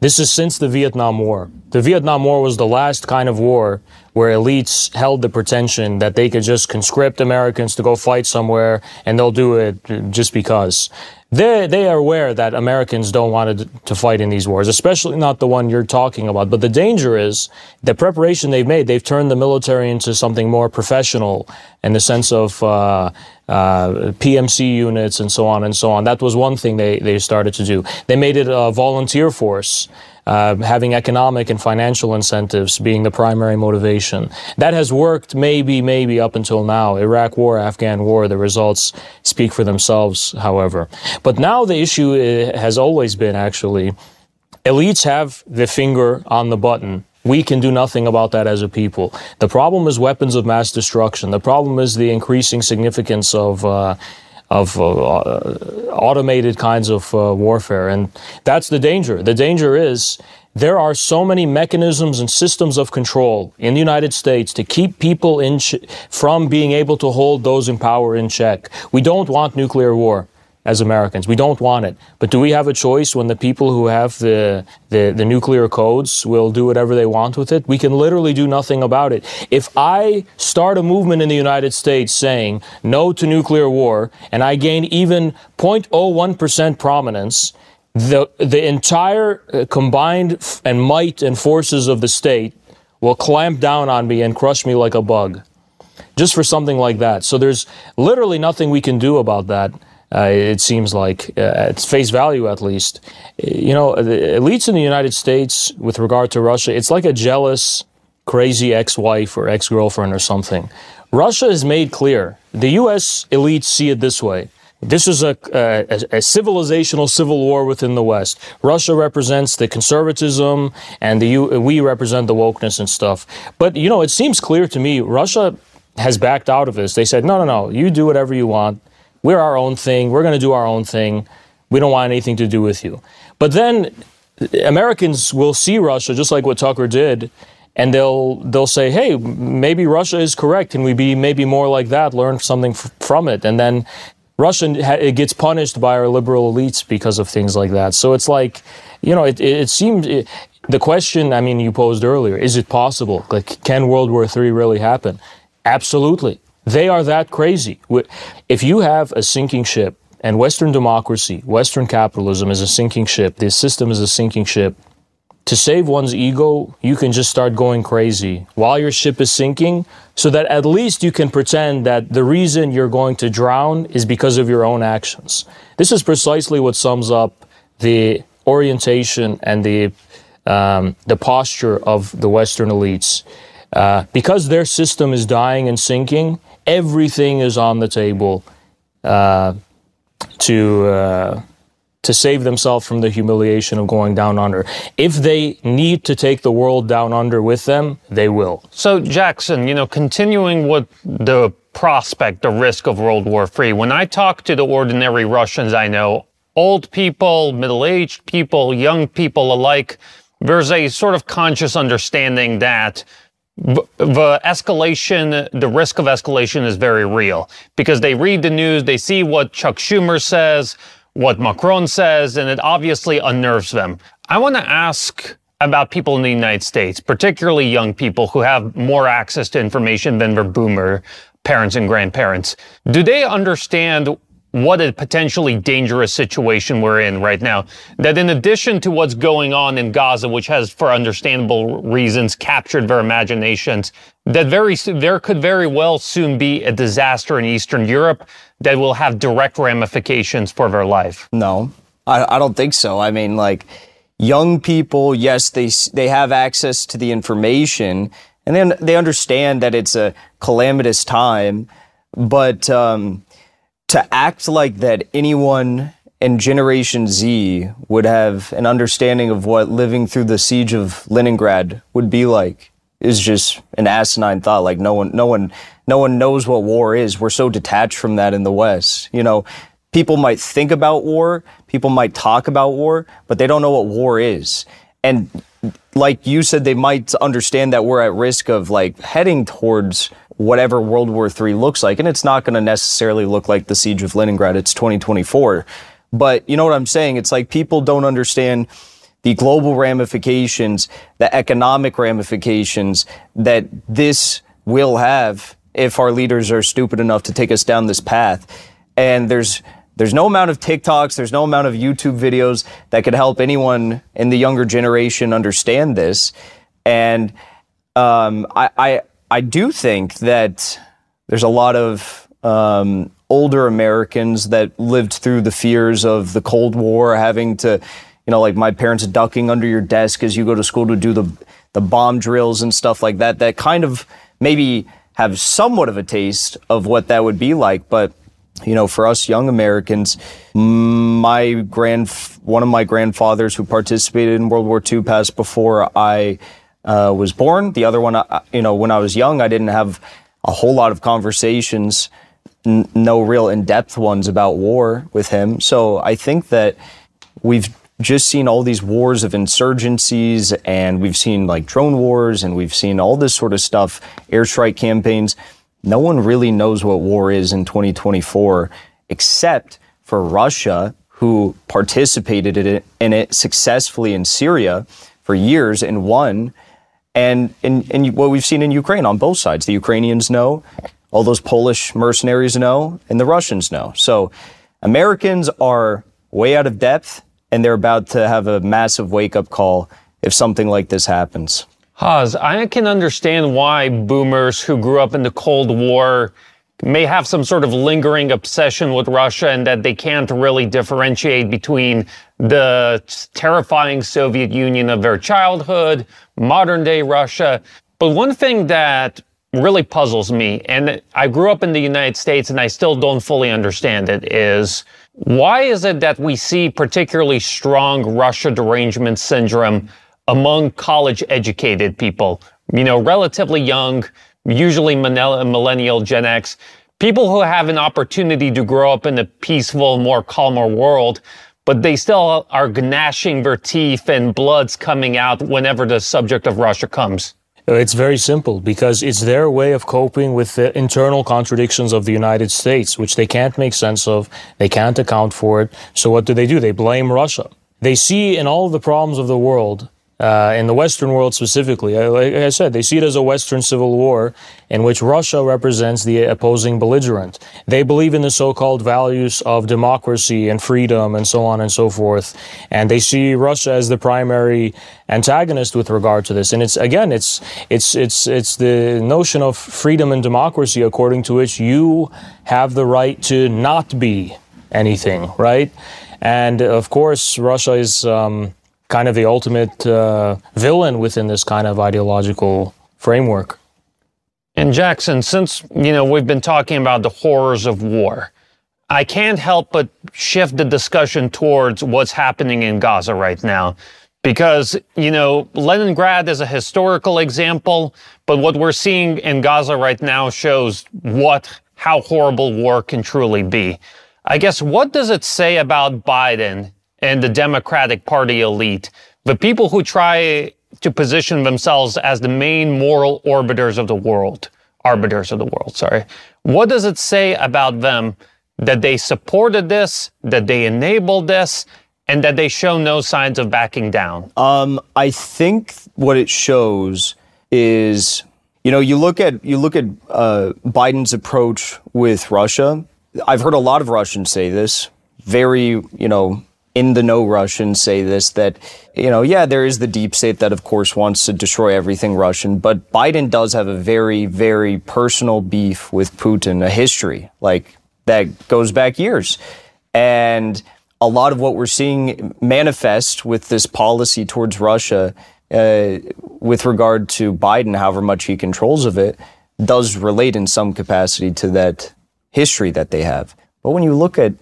[SPEAKER 3] This is since the Vietnam War. The Vietnam War was the last kind of war where elites held the pretension that they could just conscript Americans to go fight somewhere and they'll do it just because. They, they are aware that Americans don't want to, to fight in these wars, especially not the one you're talking about. But the danger is the preparation they've made, they've turned the military into something more professional in the sense of uh, uh, PMC units and so on and so on. That was one thing they, they started to do. They made it a volunteer force. Uh, having economic and financial incentives being the primary motivation. That has worked maybe, maybe up until now. Iraq War, Afghan War, the results speak for themselves, however. But now the issue uh, has always been actually elites have the finger on the button we can do nothing about that as a people. The problem is weapons of mass destruction. The problem is the increasing significance of uh, of uh, automated kinds of uh, warfare. And that's the danger. The danger is there are so many mechanisms and systems of control in the United States to keep people in from being able to hold those in power in check. We don't want nuclear war as Americans. We don't want it. But do we have a choice when the people who have the, the, the, nuclear codes will do whatever they want with it? We can literally do nothing about it. If I start a movement in the United States saying no to nuclear war and I gain even 0.01% prominence, the, the entire uh, combined f- and might and forces of the state will clamp down on me and crush me like a bug. Just for something like that. So there's literally nothing we can do about that. Uh, it seems like, uh, at face value at least. You know, the elites in the United States, with regard to Russia, it's like a jealous, crazy ex wife or ex girlfriend or something. Russia has made clear, the U.S. elites see it this way. This is a, a, a, civilizational civil war within the West. Russia represents the conservatism, and the U, we represent the wokeness and stuff. But you know, it seems clear to me Russia has backed out of this. They said, no, no, no, you do whatever you want we're our own thing. We're going to do our own thing. We don't want anything to do with you. But then Americans will see Russia just like what Tucker did, and they'll they'll say, "Hey, maybe Russia is correct. Can we be maybe more like that? Learn something f- from it." And then Russia it gets punished by our liberal elites because of things like that. So it's like, you know, it, it seems. It, the question, I mean, you posed earlier, is it possible? Like, can World War III really happen? Absolutely. They are that crazy. If you have a sinking ship, and Western democracy, Western capitalism is a sinking ship, this system is a sinking ship, to save one's ego, you can just start going crazy while your ship is sinking, so that at least you can pretend that the reason you're going to drown is because of your own actions. This is precisely what sums up the orientation and the um, the posture of the Western elites. Uh, because their system is dying and sinking, everything is on the table uh, to uh, to save themselves from the humiliation of going down under. If they need to take the world down under with them, they will.
[SPEAKER 1] So, Jackson, you know, continuing with the prospect, the risk of World War III, when I talk to the ordinary Russians I know, old people, middle aged people, young people alike, there's a sort of conscious understanding that the escalation, the risk of escalation is very real because they read the news, they see what Chuck Schumer says, what Macron says, and it obviously unnerves them. I want to ask about people in the United States, particularly young people who have more access to information than their boomer parents and grandparents. Do they understand what a potentially dangerous situation we're in right now. That in addition to what's going on in Gaza, which has, for understandable reasons, captured their imaginations, that very there could very well soon be a disaster in Eastern Europe that will have direct ramifications for their life.
[SPEAKER 2] No, I, I don't think so. I mean, like young people, yes, they they have access to the information, and then they understand that it's a calamitous time, but. Um, to act like that anyone in Generation Z would have an understanding of what living through the siege of Leningrad would be like is just an asinine thought. Like no one, no one, no one knows what war is. We're so detached from that in the West. You know, people might think about war, people might talk about war, but they don't know what war is. And like you said, they might understand that we're at risk of like heading towards whatever World War III looks like. And it's not going to necessarily look like the siege of Leningrad. It's 2024. But you know what I'm saying? It's like people don't understand the global ramifications, the economic ramifications that this will have if our leaders are stupid enough to take us down this path. And there's there's no amount of TikToks, there's no amount of YouTube videos that could help anyone in the younger generation understand this. And um, I, I I do think that there's a lot of um, older Americans that lived through the fears of the Cold War, having to, you know, like my parents ducking under your desk as you go to school to do the the bomb drills and stuff like that. That kind of maybe have somewhat of a taste of what that would be like, but you know, for us young Americans, my grand one of my grandfathers who participated in World War II passed before I uh, was born. The other one, uh, you know, when I was young, I didn't have a whole lot of conversations, n- no real in-depth ones about war with him. So I think that we've just seen all these wars of insurgencies and we've seen like drone wars and we've seen all this sort of stuff, airstrike campaigns. No one really knows what war is in 2024 except for Russia, who participated in it, in it successfully in Syria for years and won. And, and, and what we've seen in Ukraine on both sides. The Ukrainians know, all those Polish mercenaries know, and the Russians know. So Americans are way out of depth, and they're about to have a massive wake up call if something like this happens.
[SPEAKER 1] Haz, I can understand why boomers who grew up in the Cold War may have some sort of lingering obsession with Russia and that they can't really differentiate between the terrifying Soviet Union of their childhood, modern day Russia. But one thing that really puzzles me, and I grew up in the United States and I still don't fully understand it, is why is it that we see particularly strong Russia derangement syndrome among college educated people, you know, relatively young, usually millennial Gen X, people who have an opportunity to grow up in a peaceful, more calmer world, but they still are gnashing their teeth and blood's coming out whenever the subject of Russia comes.
[SPEAKER 3] Uh, it's very simple because it's their way of coping with the internal contradictions of the United States, which they can't make sense of. They can't account for it. So what do they do? They blame Russia. They see in all the problems of the world uh, in the Western world specifically. Uh, like I said, they see it as a Western civil war in which Russia represents the opposing belligerent. They believe in the so-called values of democracy and freedom and so on and so forth, and they see Russia as the primary antagonist with regard to this. And it's again, it's it's it's it's the notion of freedom and democracy according to which you have the right to not be anything, right? And of course, Russia is. Um, kind of the ultimate uh, villain within this kind of ideological framework.
[SPEAKER 1] And Jackson, since you know we've been talking about the horrors of war, I can't help but shift the discussion towards what's happening in Gaza right now. Because, you know, Leningrad is a historical example, but what we're seeing in Gaza right now shows what how horrible war can truly be. I guess what does it say about Biden and the Democratic Party elite, the people who try to position themselves as the main moral orbiters of the world, arbiters of the world, sorry. What does it say about them that they supported this, that they enabled this, and that they show no signs of backing down?
[SPEAKER 2] Um, I think what it shows is, you know, you look at you look at uh, Biden's approach with Russia. I've heard a lot of Russians say this, very, you know, in the know Russians say this that, you know, yeah, there is the deep state that, of course, wants to destroy everything Russian, but Biden does have a very, very personal beef with Putin, a history like that goes back years. And a lot of what we're seeing manifest with this policy towards Russia, uh, with regard to Biden, however much he controls of it, does relate in some capacity to that history that they have. But when you look at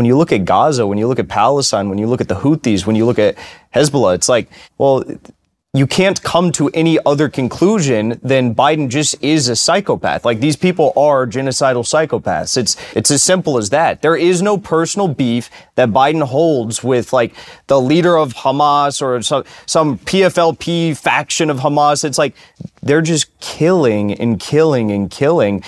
[SPEAKER 2] when you look at Gaza, when you look at Palestine, when you look at the Houthis, when you look at Hezbollah, it's like, well, you can't come to any other conclusion than Biden just is a psychopath. Like these people are genocidal psychopaths. It's it's as simple as that. There is no personal beef that Biden holds with like the leader of Hamas or some some PFLP faction of Hamas. It's like they're just killing and killing and killing.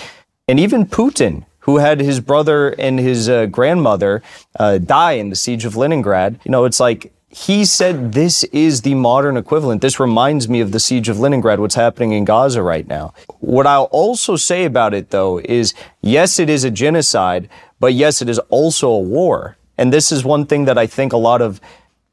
[SPEAKER 2] And even Putin, who had his brother and his uh, grandmother uh, die in the siege of Leningrad. You know, it's like he said this is the modern equivalent. This reminds me of the siege of Leningrad, what's happening in Gaza right now. What I'll also say about it, though, is yes, it is a genocide, but yes, it is also a war. And this is one thing that I think a lot of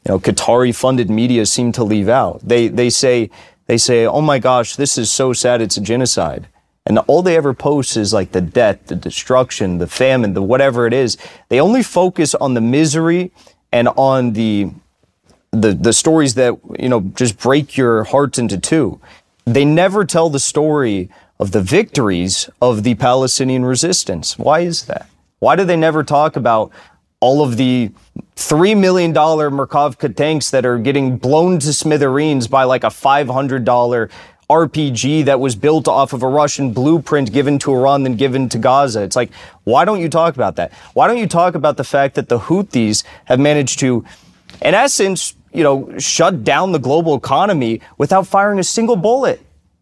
[SPEAKER 2] you know, Qatari funded media seem to leave out. They, they say, they say, oh my gosh, this is so sad, it's a genocide. And all they ever post is like the death, the destruction, the famine, the whatever it is. They only focus on the misery and on the the the stories that you know just break your heart into two. They never tell the story of the victories of the Palestinian resistance. Why is that? Why do they never talk about all of the $3 million Merkavka tanks that are getting blown to smithereens by like a $500 RPG that was built off of a Russian blueprint given to Iran, then given to Gaza. It's like, why don't you talk about that? Why don't you talk about the fact that the Houthis have managed to, in essence, you know, shut down the global economy without firing a single bullet?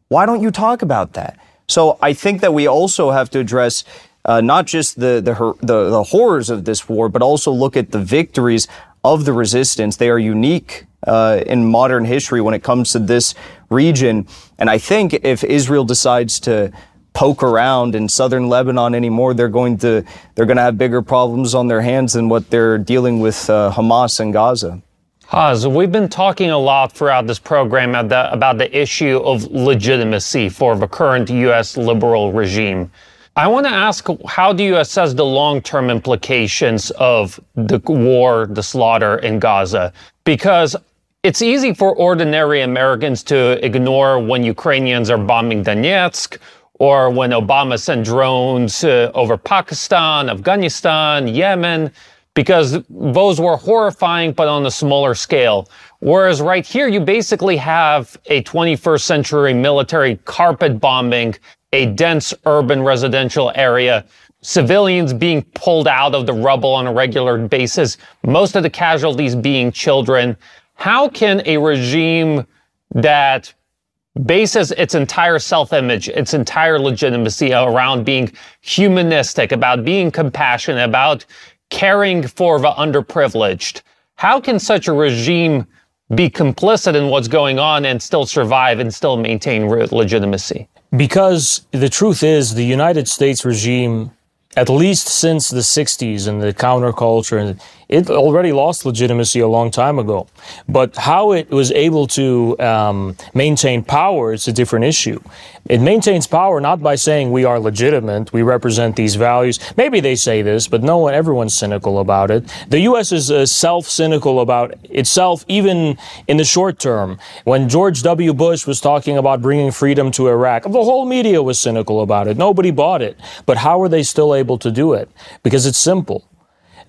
[SPEAKER 2] Why don't you talk about that? So I think that we also have to address uh, not just the, the, the the horrors of this war, but also look at the victories of the resistance. They are unique uh, in modern history when it comes to this region. And I think if Israel decides to poke around in southern Lebanon anymore, they're going to they're going to have bigger problems on their hands than what they're dealing with uh, Hamas and Gaza.
[SPEAKER 1] Haz, we've been talking a lot throughout this program about the, about the issue of legitimacy for the current U.S. liberal regime. I want to ask how do you assess the long term implications of the war, the slaughter in Gaza? Because it's easy for ordinary Americans to ignore when Ukrainians are bombing Donetsk or when Obama sent drones uh, over Pakistan, Afghanistan, Yemen, because those were horrifying, but on a smaller scale. Whereas right here, you basically have a 21st century military carpet bombing a dense urban residential area, civilians being pulled out of the rubble on a regular basis, most of the casualties being children. How can a regime that bases its entire self-image, its entire legitimacy around being humanistic, about being compassionate, about caring for the underprivileged, how can such a regime be complicit in what's going on and still survive and still maintain legitimacy?
[SPEAKER 3] Because the truth is, the United States regime, at least since the 60s and the counterculture, it already lost legitimacy a long time ago. But how it was able to um, maintain power is a different issue. It maintains power not by saying we are legitimate, we represent these values. Maybe they say this, but no one, everyone's cynical about it. The U.S. is uh, self-cynical about itself, even in the short term. When George W. Bush was talking about bringing freedom to Iraq, the whole media was cynical about it. Nobody bought it. But how are they still able to do it? Because it's simple.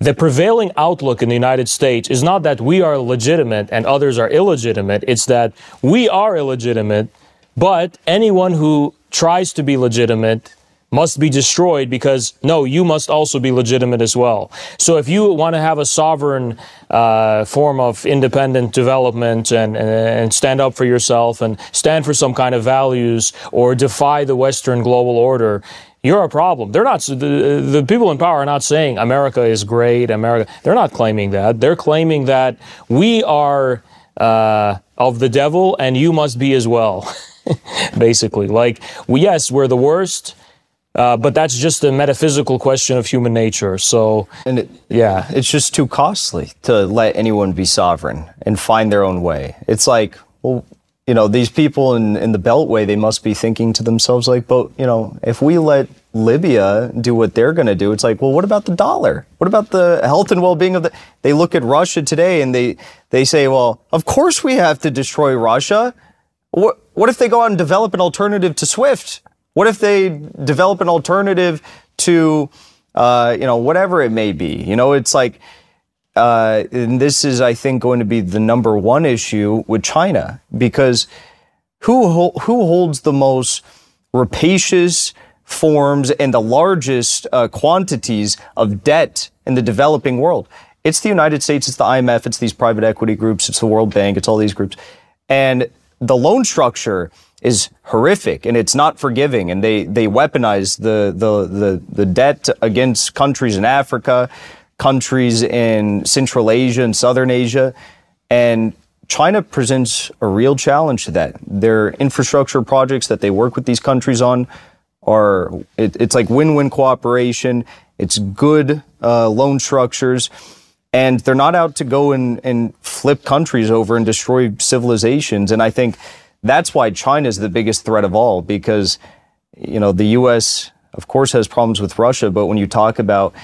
[SPEAKER 3] The prevailing outlook in the United States is not that we are legitimate and others are illegitimate. It's that we are illegitimate but anyone who tries to be legitimate must be destroyed because no, you must also be legitimate as well. So if you want to have a sovereign uh, form of independent development and, and stand up for yourself and stand for some kind of values or defy the Western global order, you're a problem. They're not the, the people in power are not saying America is great. America. They're not claiming that. They're claiming that we are uh, of the devil and you must be as well. basically. Like, yes, we're the worst, uh, but that's just a metaphysical question of human nature. So,
[SPEAKER 2] and it, yeah, it's just too costly to let anyone be sovereign and find their own way. It's like, well, you know, these people in, in the Beltway, they must be thinking to themselves, like, but, you know, if we let Libya do what they're going to do, it's like, well, what about the dollar? What about the health and well being of the. They look at Russia today and they, they say, well, of course we have to destroy Russia. What, what if they go out and develop an alternative to Swift? What if they develop an alternative to, uh, you know, whatever it may be? You know, it's like, uh, and this is, I think, going to be the number one issue with China because who who holds the most rapacious forms and the largest uh, quantities of debt in the developing world? It's the United States, it's the IMF, it's these private equity groups, it's the World Bank, it's all these groups, and the loan structure is horrific and it's not forgiving and they they weaponize the the the, the debt against countries in Africa, countries in Central Asia and Southern Asia. And China presents a real challenge to that. Their infrastructure projects that they work with these countries on are, it, it's like win win cooperation, it's good uh, loan structures. And they're not out to go and, and flip countries over and destroy civilizations. And I think that's why China is the biggest threat of all, because, you know, the U.S., of course, has problems with Russia. But when you talk about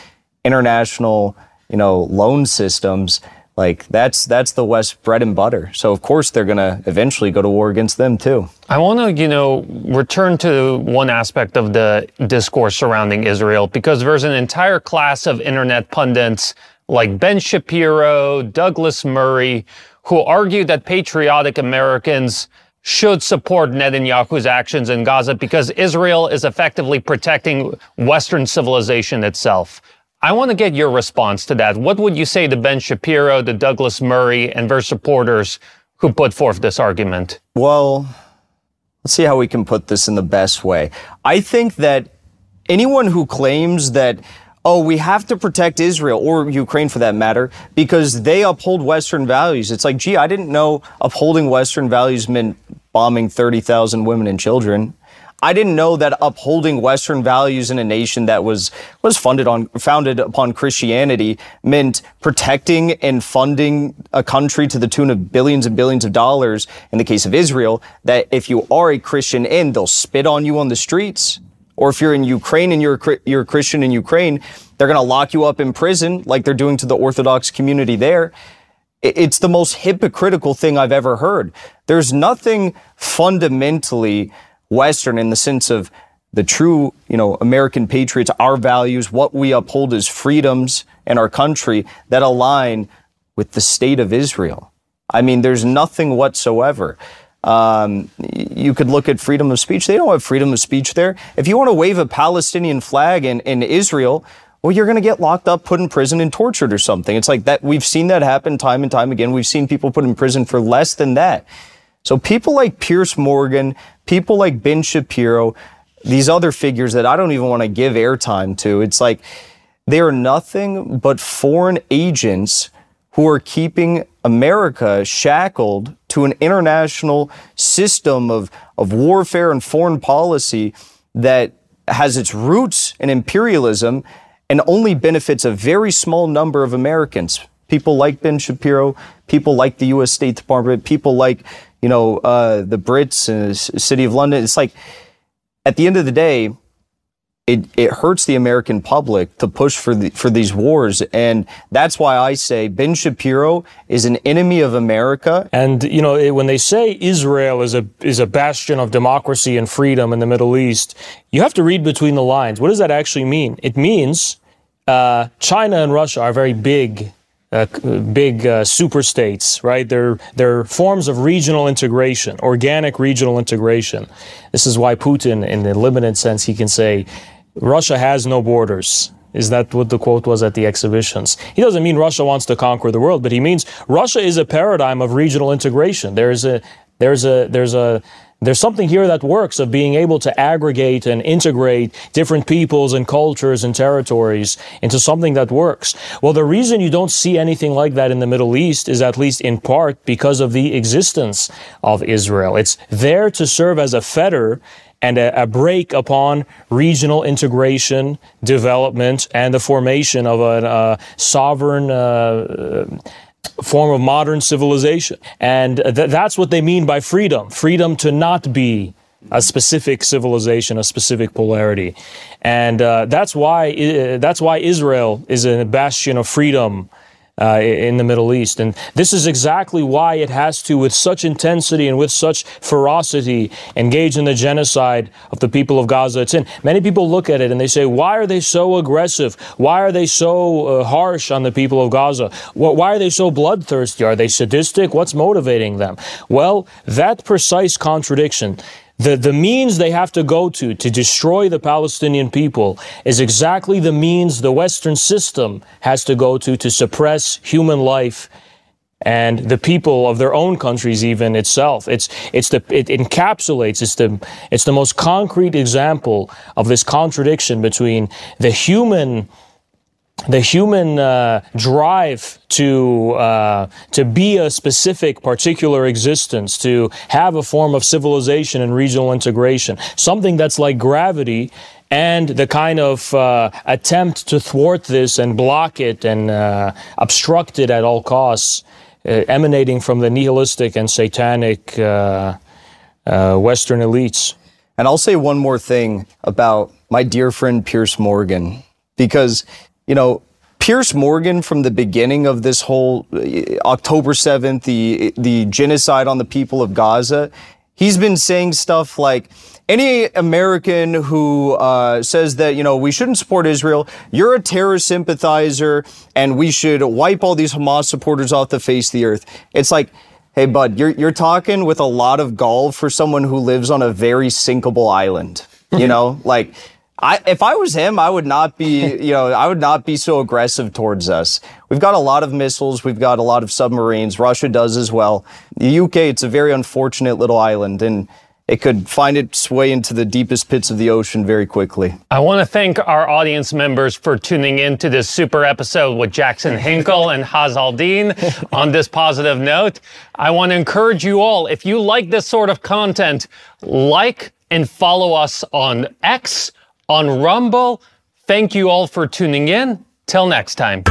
[SPEAKER 2] international, you know, loan systems, like that's that's the West bread and butter. So of course they're going to eventually go to war against them too.
[SPEAKER 1] I want to, you know, return to one aspect of the discourse surrounding Israel because there's an entire class of internet pundits like Ben Shapiro, Douglas Murray, who argue that patriotic Americans should support Netanyahu's actions in Gaza because Israel is effectively protecting Western civilization itself. I want to get your response to that. What would you say to Ben Shapiro, to Douglas Murray, and their supporters who put forth this argument?
[SPEAKER 2] Well, let's see how we can put this in the best way. I think that anyone who claims that oh, we have to protect Israel or Ukraine for that matter because they uphold Western values. It's like, gee, I didn't know upholding Western values meant bombing 30,000 women and children. I didn't know that upholding Western values in a nation that was was funded on founded upon Christianity meant protecting and funding a country to the tune of billions and billions of dollars. In the case of Israel, that if you are a Christian in, they'll spit on you on the streets. Or if you're in Ukraine and you're you're a Christian in Ukraine, they're going to lock you up in prison like they're doing to the Orthodox community there. It's the most hypocritical thing I've ever heard. There's nothing fundamentally Western in the sense of the true, you know, American patriots, our values, what we uphold as freedoms in our country that align with the state of Israel. I mean, there's nothing whatsoever. Um, you could look at freedom of speech. They don't have freedom of speech there. If you want to wave a Palestinian flag in, in Israel, well, you're going to get locked up, put in prison, and tortured or something. It's like that. We've seen that happen time and time again. We've seen people put in prison for less than that. So people like Piers Morgan, people like Ben Shapiro, these other figures that I don't even want to give airtime to, it's like they are nothing but foreign agents who are keeping America shackled to an international system of, of warfare and foreign policy that has its roots in imperialism and only benefits a very small number of Americans. People like Ben Shapiro, people like the U.S. State Department, people like you know, uh, the Brits and the City of London. It's like, at the end of the day, it, it hurts the American public to push for the, for these wars, and that's why I say Ben Shapiro is an enemy of America.
[SPEAKER 3] And you know, when they say Israel is a is a bastion of democracy and freedom in the Middle East, you have to read between the lines. What does that actually mean? It means uh, China and Russia are very big uh, big uh, super states, right? They're, they're forms of regional integration, organic regional integration. This is why Putin, in the limited sense, he can say, Russia has no borders. Is that what the quote was at the exhibitions? He doesn't mean Russia wants to conquer the world, but he means Russia is a paradigm of regional integration. There's a, there's a, there's a, there's something here that works of being able to aggregate and integrate different peoples and cultures and territories into something that works. Well, the reason you don't see anything like that in the Middle East is at least in part because of the existence of Israel. It's there to serve as a fetter and a, a, break upon regional integration, development, and the formation of a uh, sovereign uh, form of modern civilization. And th- that's what they mean by freedom freedom to not be a specific civilization, a specific polarity. And uh, that's, why, uh, that's why Israel is a bastion of freedom uh, in the Middle East. And this is exactly why it has to, with such intensity and with such ferocity, engage in the genocide of the people of Gaza. It's in. Many people look at it and they say, why are they so aggressive? Why are they so uh, harsh on the people of Gaza? Why are they so bloodthirsty? Are they sadistic? What's motivating them? Well, that precise contradiction the, the means they have to go to to destroy the Palestinian people is exactly the means the Western system has to go to to suppress human life and the people of their own countries even itself. It's it's the it encapsulates it's the it's the most concrete example of this contradiction between the human the human uh, drive to uh, to be a specific particular existence, to have a form of civilization and regional integration, something that's like gravity, and the kind of uh, attempt to thwart this and block it and uh, obstruct it at all costs, uh, emanating from the nihilistic and satanic uh, Western elites.
[SPEAKER 2] And I'll say one more thing about my dear friend Piers Morgan, because you know, Piers Morgan from the beginning of this whole uh, October 7th, the the genocide on the people of Gaza, he's been saying stuff like any American who uh, says that you know we shouldn't support Israel, you're a terror sympathizer, and we should wipe all these Hamas supporters off the face of the earth. It's like, hey, bud, you're you're talking with a lot of gall for someone who lives on a very sinkable island. You know, like I, if I was him, I would not be, you know, I would not be so aggressive towards us. We've got a lot of missiles. We've got a lot of submarines. Russia does as well. The UK, it's a very unfortunate little island and it could find its way into the deepest pits of the ocean very quickly.
[SPEAKER 1] I want to thank our audience members for tuning in to this super episode with Jackson Hinkle and Haz Al-Din on this positive note. I want to encourage you all, if you like this sort of content, like and follow us on X on Rumble. Thank you all for tuning in. Till next time.